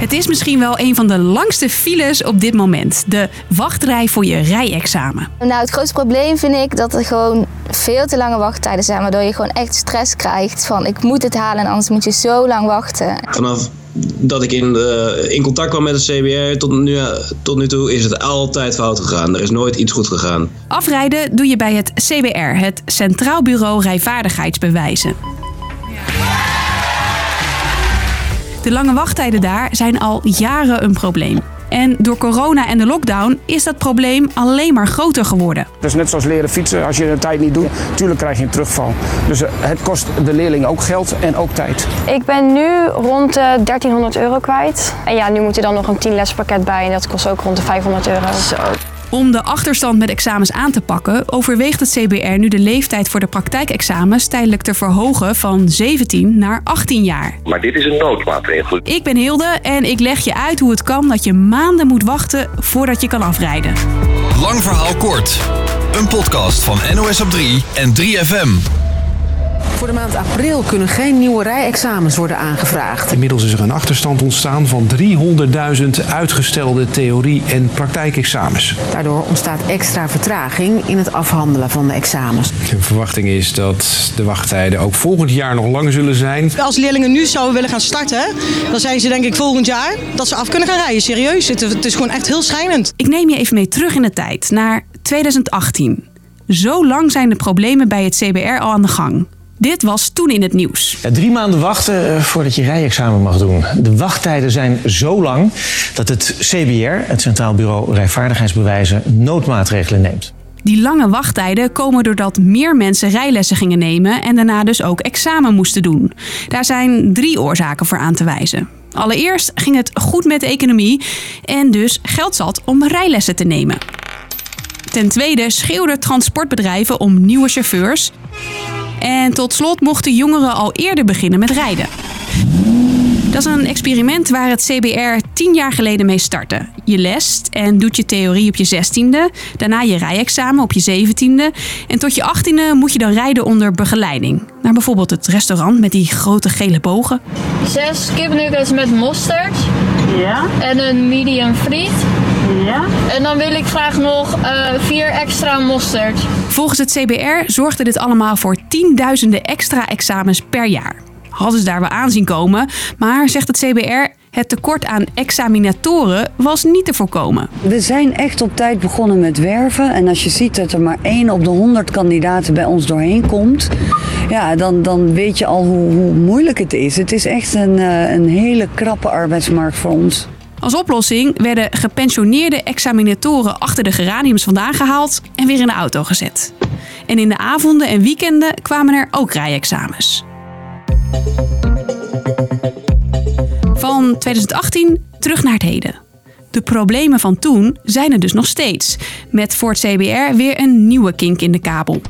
Het is misschien wel een van de langste files op dit moment. De wachtrij voor je rijexamen. Nou, het grootste probleem vind ik dat er gewoon veel te lange wachttijden zijn. Waardoor je gewoon echt stress krijgt van ik moet het halen en anders moet je zo lang wachten. Vanaf dat ik in, uh, in contact kwam met het CBR tot nu, tot nu toe is het altijd fout gegaan. Er is nooit iets goed gegaan. Afrijden doe je bij het CBR, het Centraal Bureau Rijvaardigheidsbewijzen. De lange wachttijden daar zijn al jaren een probleem. En door corona en de lockdown is dat probleem alleen maar groter geworden. Dus net zoals leren fietsen, als je de tijd niet doet, natuurlijk krijg je een terugval. Dus eh, het kost de leerling ook geld en ook tijd. Ik ben nu rond de 1300 euro kwijt. En ja, nu moet er dan nog een 10 lespakket bij en dat kost ook rond de 500 euro. Zo. Om de achterstand met examens aan te pakken, overweegt het CBR nu de leeftijd voor de praktijkexamens tijdelijk te verhogen van 17 naar 18 jaar. Maar dit is een noodmaatregel. Ik ben Hilde en ik leg je uit hoe het kan dat je maanden moet wachten voordat je kan afrijden. Lang verhaal kort. Een podcast van NOS op 3 en 3FM. Voor de maand april kunnen geen nieuwe rijexamens worden aangevraagd. Inmiddels is er een achterstand ontstaan van 300.000 uitgestelde theorie- en praktijkexamens. Daardoor ontstaat extra vertraging in het afhandelen van de examens. De verwachting is dat de wachttijden ook volgend jaar nog langer zullen zijn. Als leerlingen nu zouden willen gaan starten, dan zijn ze denk ik volgend jaar dat ze af kunnen gaan rijden. Serieus, het is gewoon echt heel schrijnend. Ik neem je even mee terug in de tijd, naar 2018. Zo lang zijn de problemen bij het CBR al aan de gang. Dit was toen in het nieuws. Ja, drie maanden wachten eh, voordat je rijexamen mag doen. De wachttijden zijn zo lang dat het CBR, het Centraal Bureau Rijvaardigheidsbewijzen, noodmaatregelen neemt. Die lange wachttijden komen doordat meer mensen rijlessen gingen nemen en daarna dus ook examen moesten doen. Daar zijn drie oorzaken voor aan te wijzen. Allereerst ging het goed met de economie en dus geld zat om rijlessen te nemen. Ten tweede schreeuwden transportbedrijven om nieuwe chauffeurs. En tot slot mochten jongeren al eerder beginnen met rijden. Dat is een experiment waar het CBR tien jaar geleden mee startte. Je lest en doet je theorie op je zestiende, daarna je rijexamen op je zeventiende en tot je achttiende moet je dan rijden onder begeleiding. Naar bijvoorbeeld het restaurant met die grote gele bogen. Zes kipnuggets met mosterd. Ja. En een medium friet. Ja. En dan wil ik graag nog uh, vier extra mosterd. Volgens het CBR zorgde dit allemaal voor tienduizenden extra examens per jaar. Hadden ze daar wel aanzien komen, maar zegt het CBR, het tekort aan examinatoren was niet te voorkomen. We zijn echt op tijd begonnen met werven. En als je ziet dat er maar één op de 100 kandidaten bij ons doorheen komt, ja, dan, dan weet je al hoe, hoe moeilijk het is. Het is echt een, uh, een hele krappe arbeidsmarkt voor ons. Als oplossing werden gepensioneerde examinatoren achter de geraniums vandaan gehaald en weer in de auto gezet. En in de avonden en weekenden kwamen er ook rijexamens. Van 2018 terug naar het heden. De problemen van toen zijn er dus nog steeds. Met het CBR weer een nieuwe kink in de kabel.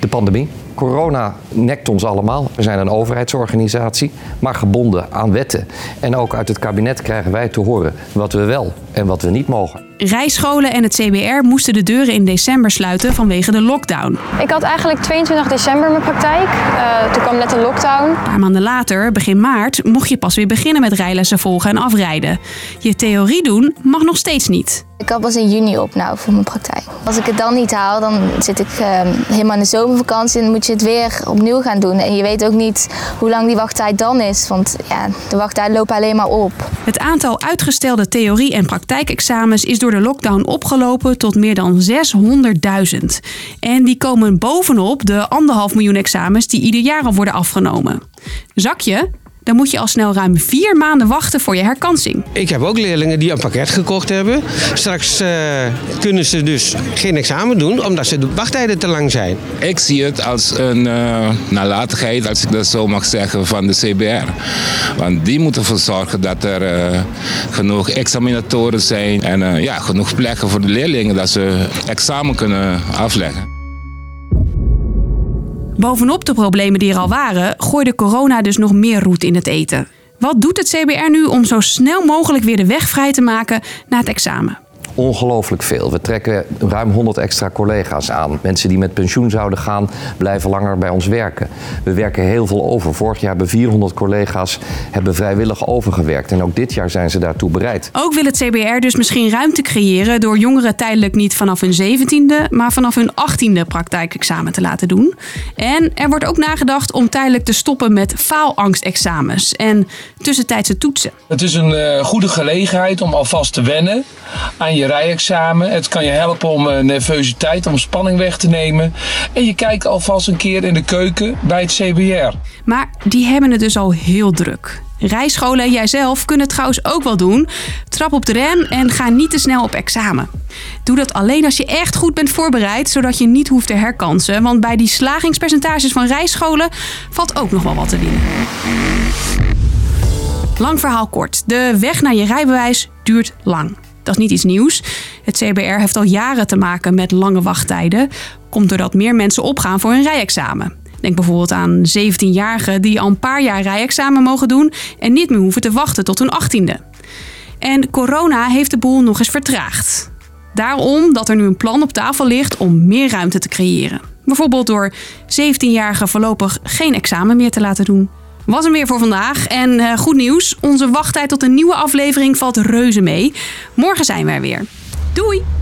De pandemie. Corona nekt ons allemaal. We zijn een overheidsorganisatie, maar gebonden aan wetten. En ook uit het kabinet krijgen wij te horen wat we wel en wat we niet mogen. Rijscholen en het CBR moesten de deuren in december sluiten vanwege de lockdown. Ik had eigenlijk 22 december mijn praktijk. Uh, toen kwam net de lockdown. Een paar maanden later, begin maart, mocht je pas weer beginnen met rijlessen volgen en afrijden. Je theorie doen mag nog steeds niet. Ik had pas in juni op nou voor mijn praktijk. Als ik het dan niet haal, dan zit ik uh, helemaal in de zomervakantie en moet je het weer opnieuw gaan doen. En je weet ook niet hoe lang die wachttijd dan is, want ja, de wachttijd loopt alleen maar op. Het aantal uitgestelde theorie- en praktijkexamens is door de lockdown opgelopen tot meer dan 600.000. En die komen bovenop de anderhalf miljoen examens die ieder jaar al worden afgenomen. Zak je? Dan moet je al snel ruim vier maanden wachten voor je herkansing. Ik heb ook leerlingen die een pakket gekocht hebben. Straks uh, kunnen ze dus geen examen doen omdat ze de wachttijden te lang zijn. Ik zie het als een uh, nalatigheid, als ik dat zo mag zeggen, van de CBR. Want die moeten ervoor zorgen dat er uh, genoeg examinatoren zijn en ja, genoeg plekken voor de leerlingen dat ze examen kunnen afleggen. Bovenop de problemen die er al waren, gooide corona dus nog meer roet in het eten. Wat doet het CBR nu om zo snel mogelijk weer de weg vrij te maken naar het examen? Ongelooflijk veel. We trekken ruim 100 extra collega's aan. Mensen die met pensioen zouden gaan, blijven langer bij ons werken. We werken heel veel over. Vorig jaar hebben 400 collega's hebben vrijwillig overgewerkt. En ook dit jaar zijn ze daartoe bereid. Ook wil het CBR dus misschien ruimte creëren door jongeren tijdelijk niet vanaf hun 17e, maar vanaf hun 18e praktijkexamen te laten doen. En er wordt ook nagedacht om tijdelijk te stoppen met faalangstexamens en tussentijdse toetsen. Het is een uh, goede gelegenheid om alvast te wennen aan je rijexamen. Het kan je helpen om uh, nervositeit, om spanning weg te nemen. En je kijkt alvast een keer in de keuken bij het CBR. Maar die hebben het dus al heel druk. Rijscholen en jijzelf kunnen het trouwens ook wel doen. Trap op de rem en ga niet te snel op examen. Doe dat alleen als je echt goed bent voorbereid, zodat je niet hoeft te herkansen. Want bij die slagingspercentages van rijscholen valt ook nog wel wat te winnen. Lang verhaal kort. De weg naar je rijbewijs duurt lang. Dat is niet iets nieuws. Het CBR heeft al jaren te maken met lange wachttijden. Komt doordat meer mensen opgaan voor een rijexamen. Denk bijvoorbeeld aan 17-jarigen die al een paar jaar rijexamen mogen doen en niet meer hoeven te wachten tot hun 18e. En corona heeft de boel nog eens vertraagd. Daarom dat er nu een plan op tafel ligt om meer ruimte te creëren. Bijvoorbeeld door 17-jarigen voorlopig geen examen meer te laten doen. Was hem weer voor vandaag. En uh, goed nieuws, onze wachttijd tot een nieuwe aflevering valt reuze mee. Morgen zijn we er weer. Doei!